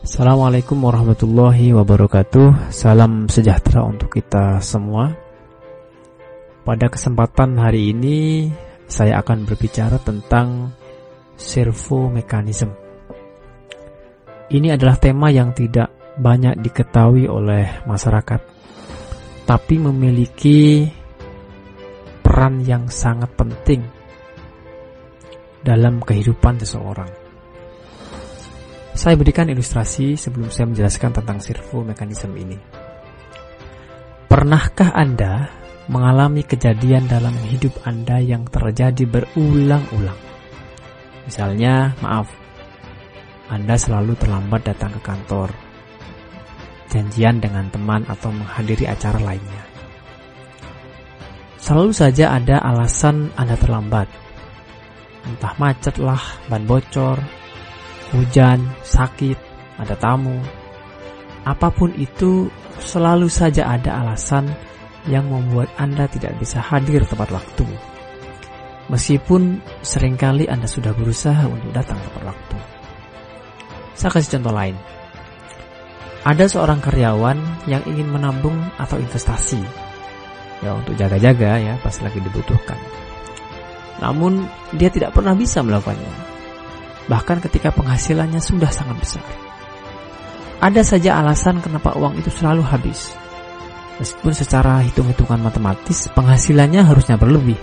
Assalamualaikum warahmatullahi wabarakatuh. Salam sejahtera untuk kita semua. Pada kesempatan hari ini Saya akan berbicara tentang Servo mekanisme Ini adalah tema yang tidak banyak diketahui oleh masyarakat Tapi memiliki Peran yang sangat penting Dalam kehidupan seseorang saya berikan ilustrasi sebelum saya menjelaskan tentang servo mekanisme ini. Pernahkah Anda mengalami kejadian dalam hidup Anda yang terjadi berulang-ulang? Misalnya, maaf, Anda selalu terlambat datang ke kantor, janjian dengan teman atau menghadiri acara lainnya. Selalu saja ada alasan Anda terlambat. Entah macet lah, ban bocor, hujan, sakit, ada tamu. Apa pun itu, selalu saja ada alasan yang membuat Anda tidak bisa hadir tepat waktu. Meskipun sering kali Anda sudah berusaha untuk datang tepat waktu. Saya kasih contoh lain. Ada seorang karyawan yang ingin menabung atau investasi ya untuk jaga-jaga ya pas lagi dibutuhkan. Namun dia tidak pernah bisa melakukannya bahkan ketika penghasilannya sudah sangat besar. Ada saja alasan kenapa uang itu selalu habis. Meskipun secara hitung-hitungan matematis penghasilannya harusnya berlebih.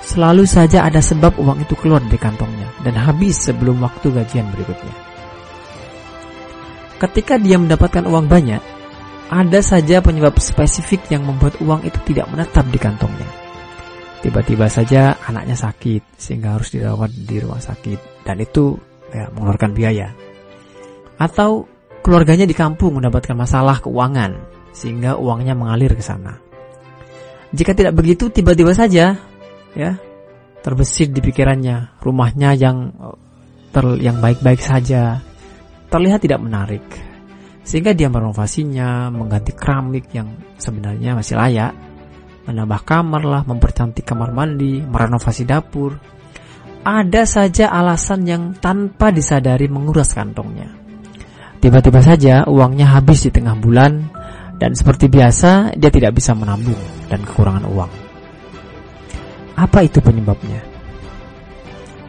Selalu saja ada sebab uang itu keluar dari kantongnya dan habis sebelum waktu gajian berikutnya. Ketika dia mendapatkan uang banyak, ada saja penyebab spesifik yang membuat uang itu tidak menetap di kantongnya. Tiba-tiba saja anaknya sakit sehingga harus dirawat di rumah sakit dan itu ya, mengeluarkan biaya. Atau keluarganya di kampung mendapatkan masalah keuangan sehingga uangnya mengalir ke sana. Jika tidak begitu tiba-tiba saja ya terbesit di pikirannya rumahnya yang ter, yang baik-baik saja terlihat tidak menarik sehingga dia merenovasinya mengganti keramik yang sebenarnya masih layak menambah kamar lah, mempercantik kamar mandi, merenovasi dapur. Ada saja alasan yang tanpa disadari menguras kantongnya. Tiba-tiba saja uangnya habis di tengah bulan dan seperti biasa dia tidak bisa menabung dan kekurangan uang. Apa itu penyebabnya?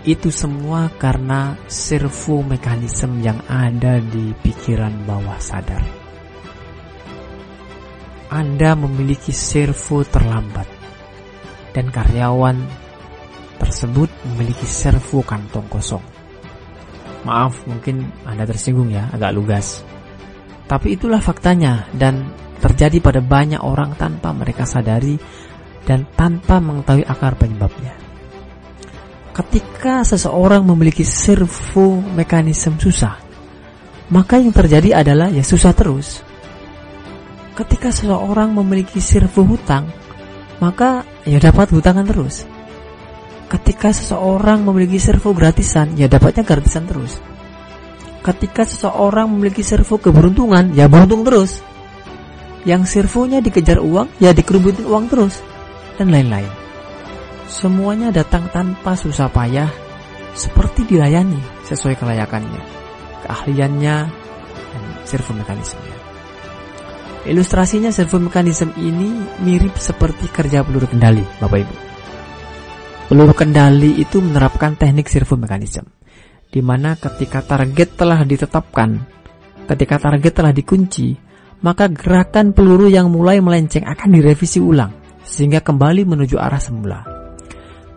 Itu semua karena servo mekanisme yang ada di pikiran bawah sadar. Anda memiliki servo terlambat dan karyawan tersebut memiliki servo kantong kosong. Maaf, mungkin Anda tersinggung ya, agak lugas. Tapi itulah faktanya dan terjadi pada banyak orang tanpa mereka sadari dan tanpa mengetahui akar penyebabnya. Ketika seseorang memiliki servo mekanisme susah, maka yang terjadi adalah ya susah terus ketika seseorang memiliki servo hutang, maka ya dapat hutangan terus. Ketika seseorang memiliki servo gratisan, ya dapatnya gratisan terus. Ketika seseorang memiliki servo keberuntungan, ya beruntung terus. Yang servonya dikejar uang, ya dikerubutin uang terus. Dan lain-lain. Semuanya datang tanpa susah payah, seperti dilayani sesuai kelayakannya, keahliannya, dan servo mekanismenya. Ilustrasinya servo mekanisme ini mirip seperti kerja peluru kendali, Bapak Ibu. Peluru kendali itu menerapkan teknik servo mekanisme, di mana ketika target telah ditetapkan, ketika target telah dikunci, maka gerakan peluru yang mulai melenceng akan direvisi ulang, sehingga kembali menuju arah semula.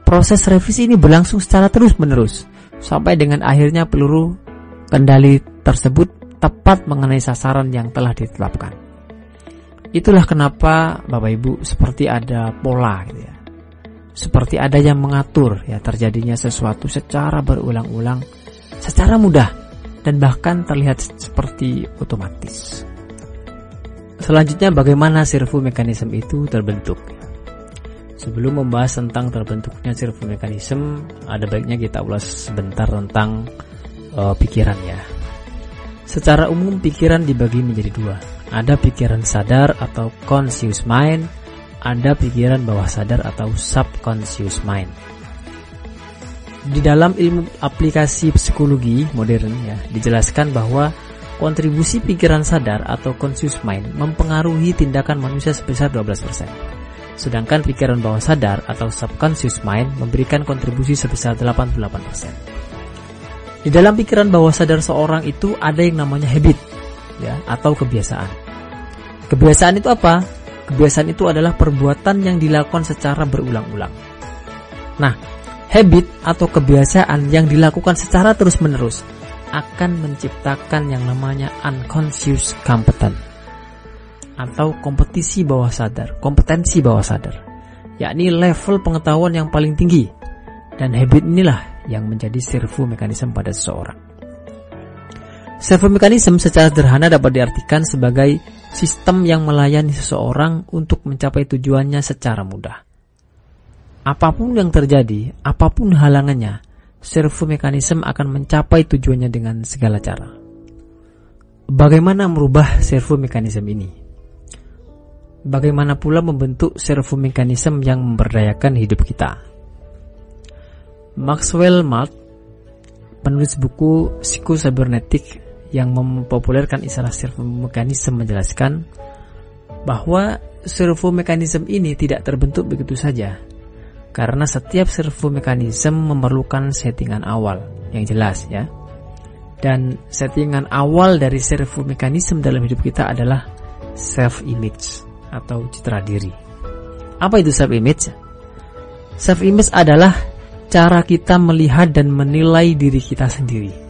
Proses revisi ini berlangsung secara terus-menerus, sampai dengan akhirnya peluru kendali tersebut tepat mengenai sasaran yang telah ditetapkan. Itulah kenapa Bapak Ibu seperti ada pola gitu ya. Seperti ada yang mengatur ya terjadinya sesuatu secara berulang-ulang secara mudah dan bahkan terlihat seperti otomatis. Selanjutnya bagaimana servo mekanisme itu terbentuk? Sebelum membahas tentang terbentuknya servo mekanisme, ada baiknya kita ulas sebentar tentang uh, pikiran ya. Secara umum pikiran dibagi menjadi dua, ada pikiran sadar atau conscious mind, ada pikiran bawah sadar atau subconscious mind. Di dalam ilmu aplikasi psikologi modern ya, dijelaskan bahwa kontribusi pikiran sadar atau conscious mind mempengaruhi tindakan manusia sebesar 12%. Sedangkan pikiran bawah sadar atau subconscious mind memberikan kontribusi sebesar 88%. Di dalam pikiran bawah sadar seorang itu ada yang namanya habit ya atau kebiasaan. Kebiasaan itu apa? Kebiasaan itu adalah perbuatan yang dilakukan secara berulang-ulang. Nah, habit atau kebiasaan yang dilakukan secara terus-menerus akan menciptakan yang namanya unconscious competent atau kompetisi bawah sadar, kompetensi bawah sadar, yakni level pengetahuan yang paling tinggi. Dan habit inilah yang menjadi servo mekanisme pada seseorang. Servo mekanisme secara sederhana dapat diartikan sebagai sistem yang melayani seseorang untuk mencapai tujuannya secara mudah. Apa pun yang terjadi, apa pun halangannya, servo mekanisme akan mencapai tujuannya dengan segala cara. Bagaimana merubah servo mekanisme ini? Bagaimana pula membentuk servo mekanisme yang memberdayakan hidup kita? Maxwell Malt, penulis buku Psikocybernetik yang mempopulerkan istilah servo mekanisme menjelaskan bahwa servo mekanisme ini tidak terbentuk begitu saja, karena setiap servo mekanisme memerlukan settingan awal yang jelas ya. Dan settingan awal dari servo mekanisme dalam hidup kita adalah self image atau citra diri. Apa itu self image? Self image adalah cara kita melihat dan menilai diri kita sendiri.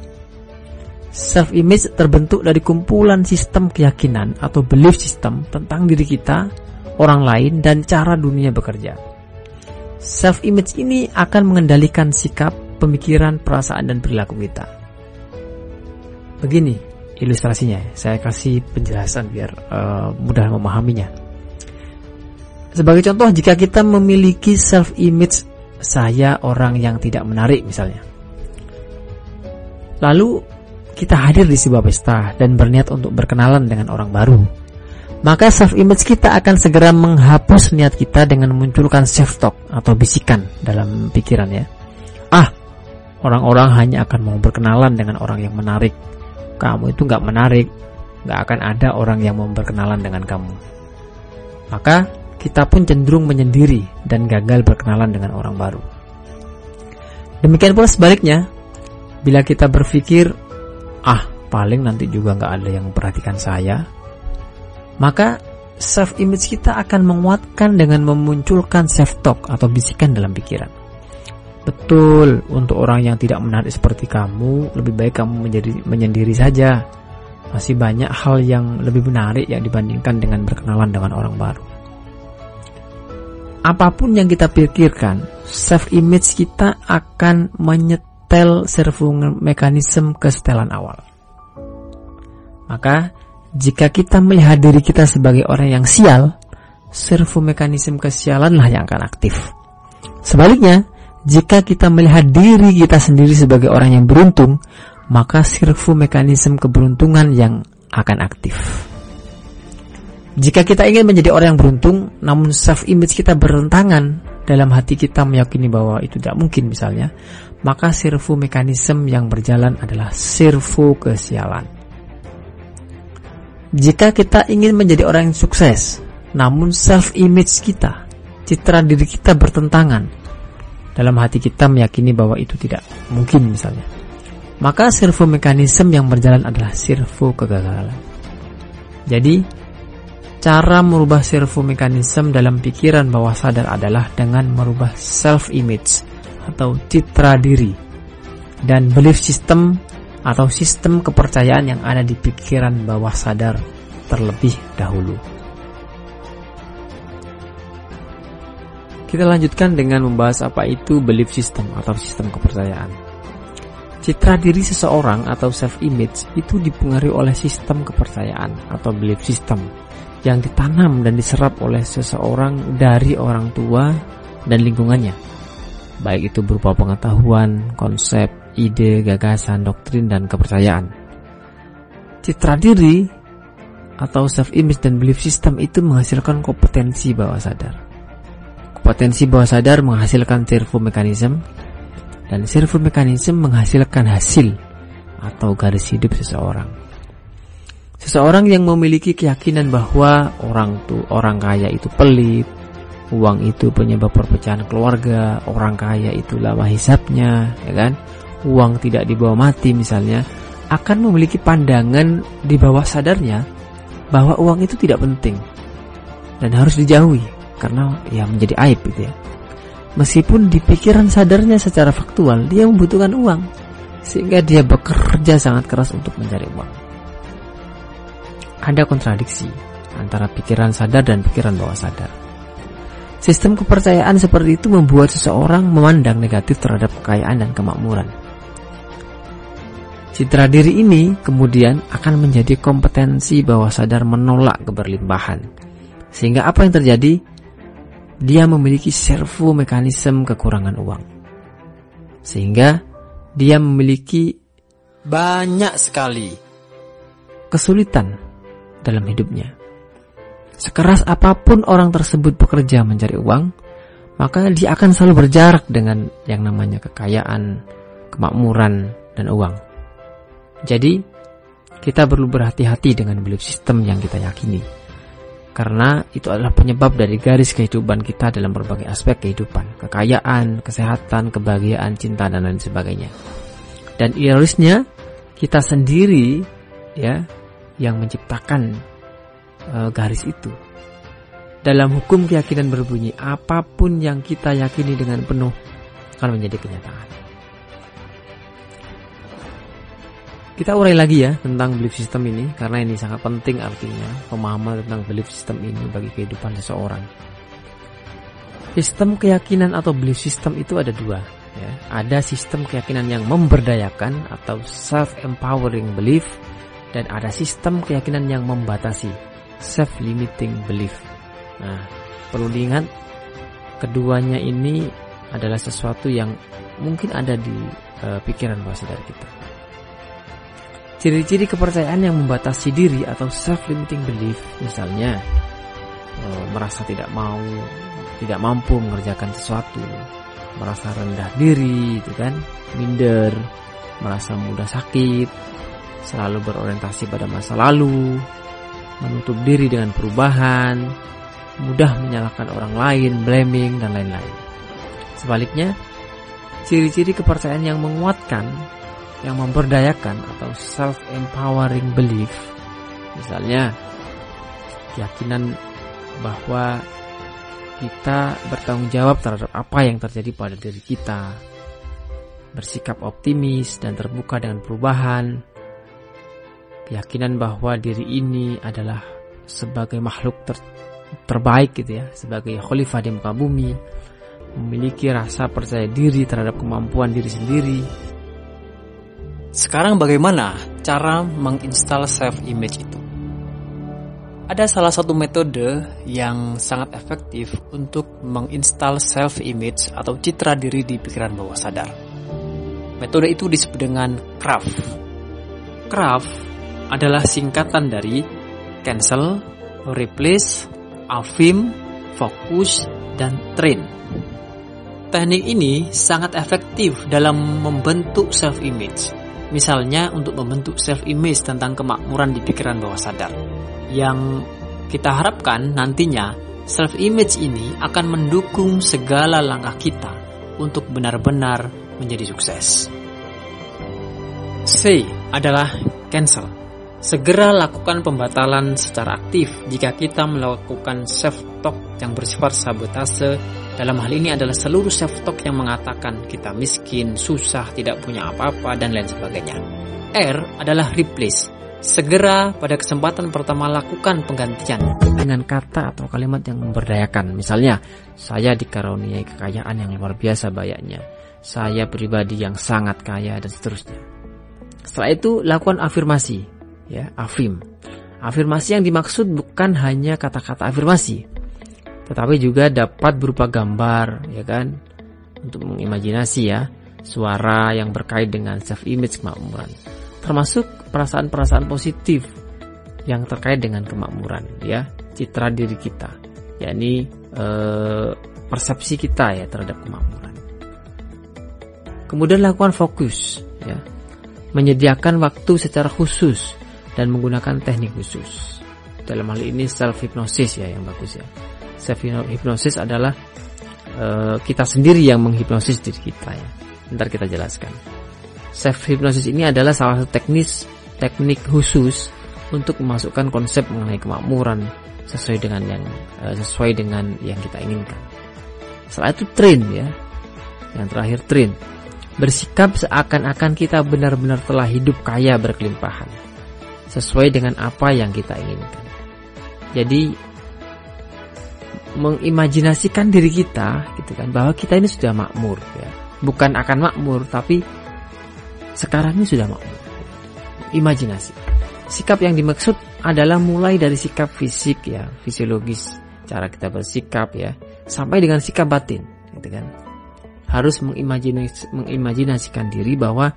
Self image terbentuk dari kumpulan sistem keyakinan atau belief system tentang diri kita, orang lain dan cara dunia bekerja. Self image ini akan mengendalikan sikap, pemikiran, perasaan dan perilaku kita. Begini ilustrasinya, saya kasih penjelasan biar uh, mudah memahaminya. Sebagai contoh, jika kita memiliki self image saya orang yang tidak menarik misalnya. Lalu kita hadir di sebuah pesta dan berniat untuk berkenalan dengan orang baru maka self image kita akan segera menghapus niat kita dengan memunculkan self talk atau bisikan dalam pikiran ya. Ah, orang-orang hanya akan mau berkenalan dengan orang yang menarik. Kamu itu nggak menarik, nggak akan ada orang yang mau berkenalan dengan kamu. Maka kita pun cenderung menyendiri dan gagal berkenalan dengan orang baru. Demikian pula sebaliknya, bila kita berpikir, ah paling nanti juga nggak ada yang memperhatikan saya, maka self image kita akan menguatkan dengan memunculkan self talk atau bisikan dalam pikiran. Betul, untuk orang yang tidak menarik seperti kamu, lebih baik kamu menjadi menyendiri saja. Masih banyak hal yang lebih menarik yang dibandingkan dengan berkenalan dengan orang baru. Apa pun yang kita pikirkan, self image kita akan menyetel servo mekanisme kesetelan awal. Maka jika kita melihat diri kita sebagai orang yang sial, servo mekanisme kesialanlah yang akan aktif. Sebaliknya, jika kita melihat diri kita sendiri sebagai orang yang beruntung, maka servo mekanisme keberuntungan yang akan aktif. Jika kita ingin menjadi orang yang beruntung, namun self image kita bertentangan, dalam hati kita meyakini bahwa itu tidak mungkin misalnya, maka servo mekanisme yang berjalan adalah servo kesialan. Jika kita ingin menjadi orang yang sukses, namun self image kita, citra diri kita bertentangan, dalam hati kita meyakini bahwa itu tidak mungkin misalnya, maka servo mekanisme yang berjalan adalah servo kegagalan. Jadi, cara merubah servo mekanisme dalam pikiran bawah sadar adalah dengan merubah self image atau citra diri dan belief system atau sistem kepercayaan yang ada di pikiran bawah sadar terlebih dahulu. Kita lanjutkan dengan membahas apa itu belief system atau sistem kepercayaan. Citra diri seseorang atau self-image itu dipengaruhi oleh sistem kepercayaan atau belief system yang ditanam dan diserap oleh seseorang dari orang tua dan lingkungannya. Baik itu berupa pengetahuan, konsep, ide, gagasan, doktrin, dan kepercayaan. Citra diri atau self image dan belief system itu menghasilkan kompetensi bawah sadar. Kompetensi bawah sadar menghasilkan servo mekanisme dan servo mekanisme menghasilkan hasil atau garis hidup seseorang. Seseorang yang memiliki keyakinan bahwa orang tuh orang kaya itu pelit, uang itu penyebab perpecahan keluarga, orang kaya itu lama hisapnya, ya kan? Uang tidak dibawa mati misalnya, akan memiliki pandangan di bawah sadarnya bahwa uang itu tidak penting dan harus dijauhi karena ya menjadi aib gitu ya. Meskipun di pikiran sadarnya secara faktual dia membutuhkan uang sehingga dia bekerja sangat keras untuk mencari uang ada kontradiksi antara pikiran sadar dan pikiran bawah sadar. Sistem kepercayaan seperti itu membuat seseorang memandang negatif terhadap kekayaan dan kemakmuran. Citra diri ini kemudian akan menjadi kompetensi bawah sadar menolak keberlimpahan. Sehingga apa yang terjadi? Dia memiliki servo mekanisme kekurangan uang. Sehingga dia memiliki banyak sekali kesulitan dalam hidupnya. Sekeras apa pun orang tersebut bekerja mencari uang, maka dia akan selalu berjarak dengan yang namanya kekayaan, kemakmuran, dan uang. Jadi, kita perlu berhati-hati dengan belief system yang kita yakini. Karena itu adalah penyebab dari garis kehidupan kita dalam berbagai aspek kehidupan, kekayaan, kesehatan, kebahagiaan, cinta, dan lain sebagainya. Dan ironisnya, kita sendiri ya yang menciptakan uh, garis itu. Dalam hukum keyakinan berbunyi, apa pun yang kita yakini dengan penuh akan menjadi kenyataan. Kita urai lagi ya tentang belief system ini karena ini sangat penting artinya pemahaman tentang belief system ini bagi kehidupan seseorang. Sistem keyakinan atau belief system itu ada dua. Ya. Ada sistem keyakinan yang memberdayakan atau self-empowering belief dan ada sistem keyakinan yang membatasi self-limiting belief. Nah, perlu diingat keduanya ini adalah sesuatu yang mungkin ada di uh, pikiran bawah sadar kita. Ciri-ciri kepercayaan yang membatasi diri atau self-limiting belief misalnya uh, merasa tidak mau, tidak mampu mengerjakan sesuatu, merasa rendah diri, itu kan, minder, merasa mudah sakit, selalu berorientasi pada masa lalu, menutup diri dengan perubahan, mudah menyalahkan orang lain, blaming, dan lain-lain. Sebaliknya, ciri-ciri kepercayaan yang menguatkan, yang memberdayakan atau self-empowering belief, misalnya keyakinan bahwa kita bertanggung jawab terhadap apa yang terjadi pada diri kita, bersikap optimis dan terbuka dengan perubahan, keyakinan bahwa diri ini adalah sebagai makhluk ter, terbaik gitu ya, sebagai khalifah di muka bumi, memiliki rasa percaya diri terhadap kemampuan diri sendiri. Sekarang bagaimana cara menginstal self image itu? Ada salah satu metode yang sangat efektif untuk menginstal self image atau citra diri di pikiran bawah sadar. Metode itu disebut dengan craft. Craft adalah singkatan dari cancel, replace, affirm, focus, dan train. Teknik ini sangat efektif dalam membentuk self-image. Misalnya untuk membentuk self-image tentang kemakmuran di pikiran bawah sadar. Yang kita harapkan nantinya self-image ini akan mendukung segala langkah kita untuk benar-benar menjadi sukses. C adalah cancel. Segera lakukan pembatalan secara aktif jika kita melakukan self-talk yang bersifat sabotase. Dalam hal ini adalah seluruh self-talk yang mengatakan kita miskin, susah, tidak punya apa-apa, dan lain sebagainya. R adalah replace. Segera pada kesempatan pertama lakukan penggantian dengan kata atau kalimat yang memberdayakan. Misalnya, saya dikaruniai kekayaan yang luar biasa banyaknya. Saya pribadi yang sangat kaya dan seterusnya. Setelah itu, lakukan afirmasi ya afim afirmasi yang dimaksud bukan hanya kata-kata afirmasi tetapi juga dapat berupa gambar ya kan? Untuk mengimajinasi ya suara yang berkait dengan self image kemakmuran. Termasuk perasaan-perasaan positif yang terkait dengan kemakmuran ya citra diri kita. Yakni eh, persepsi kita ya terhadap kemakmuran. Kemudian lakukan fokus ya. Menyediakan waktu secara khusus dan menggunakan teknik khusus. Dalam hal ini self hypnosis ya yang bagus ya. Self hypnosis adalah uh, kita sendiri yang menghipnosis diri kita ya. Ntar kita jelaskan. Self hypnosis ini adalah salah satu teknis teknik khusus untuk memasukkan konsep mengenai kemakmuran sesuai dengan yang uh, sesuai dengan yang kita inginkan. Setelah itu train ya. Yang terakhir train. Bersikap seakan-akan kita benar-benar telah hidup kaya berkelimpahan. Sesuai dengan apa yang kita inginkan. Jadi mengimajinasikan diri kita gitu kan bahwa kita ini sudah makmur ya. Bukan akan makmur tapi sekarang ini sudah makmur. Imajinasi. Sikap yang dimaksud adalah mulai dari sikap fisik ya, fisiologis, cara kita bersikap ya, sampai dengan sikap batin, gitu kan. Harus mengimajinasikan diri bahwa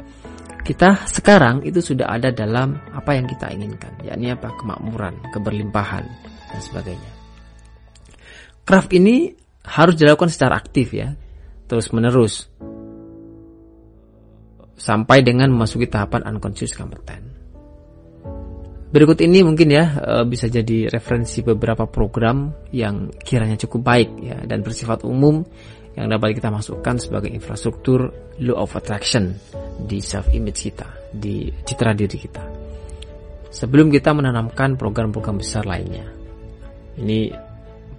kita sekarang itu sudah ada dalam apa yang kita inginkan, yakni apa? kemakmuran, keberlimpahan dan sebagainya. Craft ini harus dilakukan secara aktif ya, terus menerus sampai dengan memasuki tahapan unconscious competent. Berikut ini mungkin ya eh, bisa jadi referensi beberapa program yang kiranya cukup baik ya dan bersifat umum yang dapat kita masukkan sebagai infrastruktur law of attraction di self image kita, di citra diri kita. Sebelum kita menanamkan program-program besar lainnya. Ini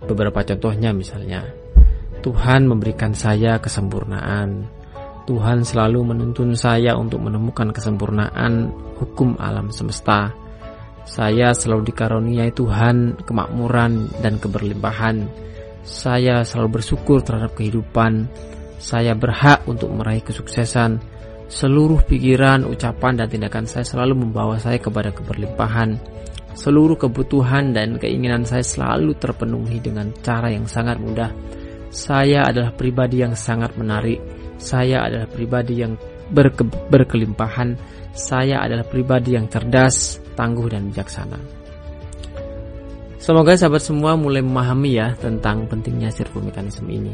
beberapa contohnya misalnya Tuhan memberikan saya kesempurnaan. Tuhan selalu menuntun saya untuk menemukan kesempurnaan hukum alam semesta saya selalu dikaruniai Tuhan kemakmuran dan keberlimpahan. Saya selalu bersyukur terhadap kehidupan. Saya berhak untuk meraih kesuksesan. Seluruh pikiran, ucapan, dan tindakan saya selalu membawa saya kepada keberlimpahan. Seluruh kebutuhan dan keinginan saya selalu terpenuhi dengan cara yang sangat mudah. Saya adalah pribadi yang sangat menarik. Saya adalah pribadi yang berke berkelimpahan. Saya adalah pribadi yang cerdas, tangguh dan bijaksana. Semoga sahabat semua mulai memahami ya tentang pentingnya servo mekanisme ini.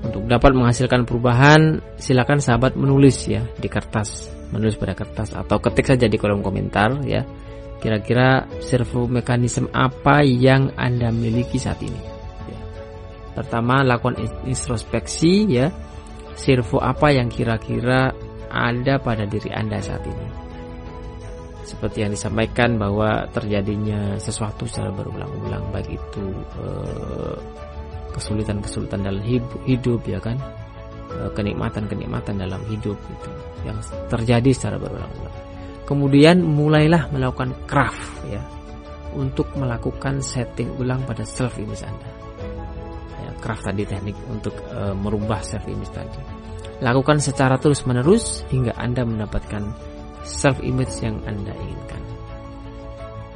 Untuk dapat menghasilkan perubahan, silakan sahabat menulis ya di kertas, menulis pada kertas atau ketik saja di kolom komentar ya. Kira-kira servo mekanisme apa yang Anda miliki saat ini? Ya. Pertama, lakukan introspeksi ya. Servo apa yang kira-kira ada pada diri Anda saat ini? Seperti yang disampaikan bahwa terjadinya sesuatu secara berulang-ulang baik itu eh, kesulitan-kesulitan dalam hidup, ya kan? Eh, kenikmatan-kenikmatan dalam hidup itu yang terjadi secara berulang-ulang. Kemudian mulailah melakukan craft ya untuk melakukan setting ulang pada self image anda. Ya, craft tadi teknik untuk e, merubah self image tadi. Lakukan secara terus menerus hingga anda mendapatkan self image yang Anda inginkan.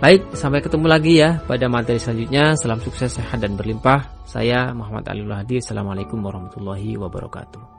Baik, sampai ketemu lagi ya pada materi selanjutnya. Salam sukses, sehat dan berlimpah. Saya Muhammad Aliul Hadi. Assalamualaikum warahmatullahi wabarakatuh.